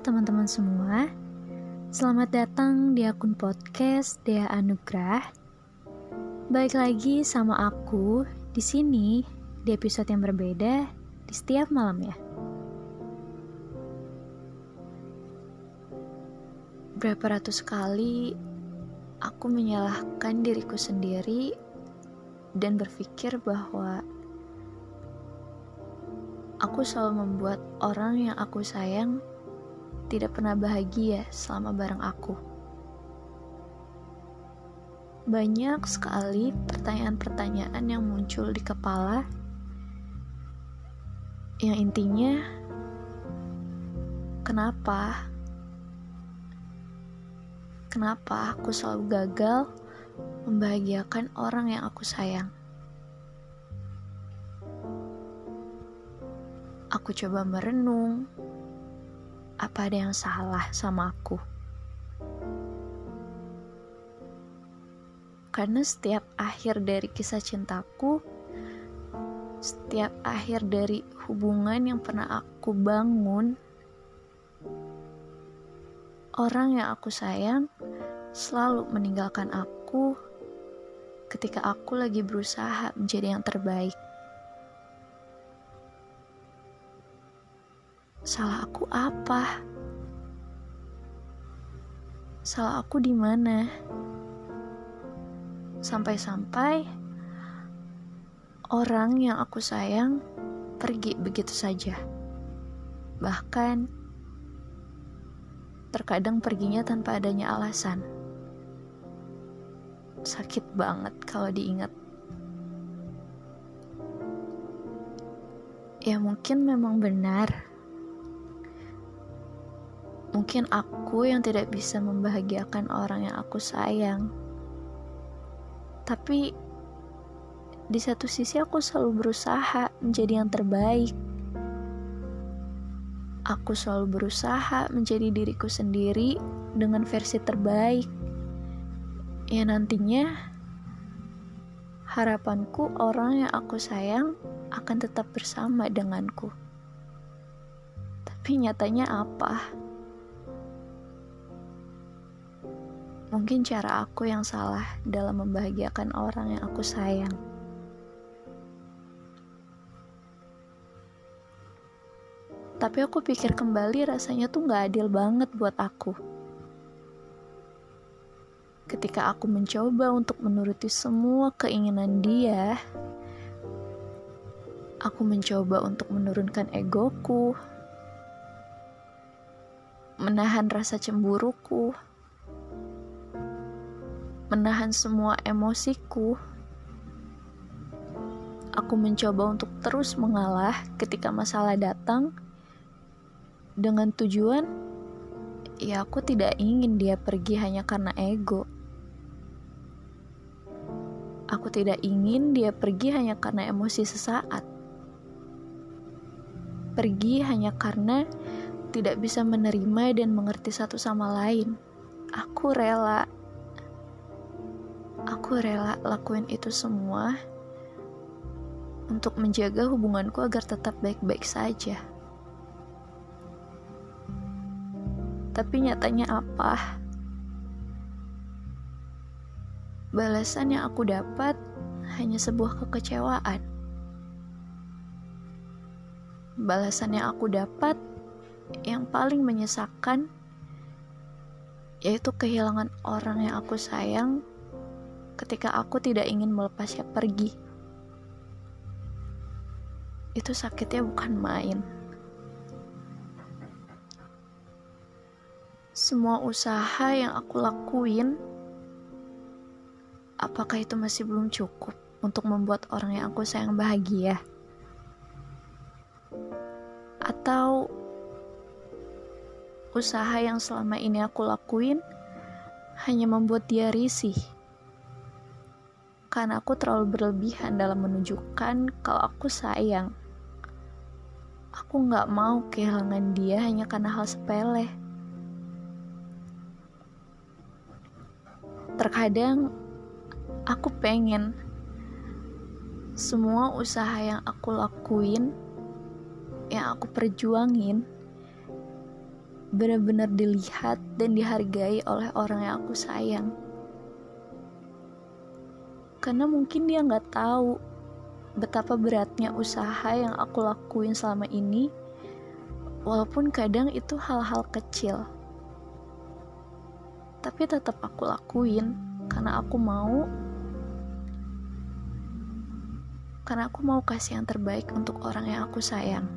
teman-teman semua. Selamat datang di akun podcast Dea Anugrah. Baik lagi sama aku di sini di episode yang berbeda di setiap malam ya. Berapa ratus kali aku menyalahkan diriku sendiri dan berpikir bahwa aku selalu membuat orang yang aku sayang tidak pernah bahagia selama bareng aku. Banyak sekali pertanyaan-pertanyaan yang muncul di kepala, yang intinya, kenapa? Kenapa aku selalu gagal membahagiakan orang yang aku sayang? Aku coba merenung, apa ada yang salah sama aku? Karena setiap akhir dari kisah cintaku, setiap akhir dari hubungan yang pernah aku bangun, orang yang aku sayang selalu meninggalkan aku ketika aku lagi berusaha menjadi yang terbaik. Salah aku apa? Salah aku di mana? Sampai-sampai orang yang aku sayang pergi begitu saja. Bahkan terkadang perginya tanpa adanya alasan. Sakit banget kalau diingat. Ya mungkin memang benar Mungkin aku yang tidak bisa membahagiakan orang yang aku sayang. Tapi di satu sisi aku selalu berusaha menjadi yang terbaik. Aku selalu berusaha menjadi diriku sendiri dengan versi terbaik. Ya nantinya harapanku orang yang aku sayang akan tetap bersama denganku. Tapi nyatanya apa? Mungkin cara aku yang salah dalam membahagiakan orang yang aku sayang. Tapi aku pikir kembali rasanya tuh gak adil banget buat aku. Ketika aku mencoba untuk menuruti semua keinginan dia, aku mencoba untuk menurunkan egoku, menahan rasa cemburuku, menahan semua emosiku. Aku mencoba untuk terus mengalah ketika masalah datang dengan tujuan ya aku tidak ingin dia pergi hanya karena ego. Aku tidak ingin dia pergi hanya karena emosi sesaat. Pergi hanya karena tidak bisa menerima dan mengerti satu sama lain. Aku rela Aku rela lakuin itu semua untuk menjaga hubunganku agar tetap baik-baik saja. Tapi nyatanya apa? Balasan yang aku dapat hanya sebuah kekecewaan. Balasan yang aku dapat yang paling menyesakan yaitu kehilangan orang yang aku sayang ketika aku tidak ingin melepasnya pergi. Itu sakitnya bukan main. Semua usaha yang aku lakuin, apakah itu masih belum cukup untuk membuat orang yang aku sayang bahagia? Atau usaha yang selama ini aku lakuin hanya membuat dia risih? Karena aku terlalu berlebihan dalam menunjukkan kalau aku sayang. Aku gak mau kehilangan dia hanya karena hal sepele. Terkadang aku pengen semua usaha yang aku lakuin, yang aku perjuangin, benar-benar dilihat dan dihargai oleh orang yang aku sayang. Karena mungkin dia nggak tahu betapa beratnya usaha yang aku lakuin selama ini, walaupun kadang itu hal-hal kecil. Tapi tetap aku lakuin karena aku mau karena aku mau kasih yang terbaik untuk orang yang aku sayang.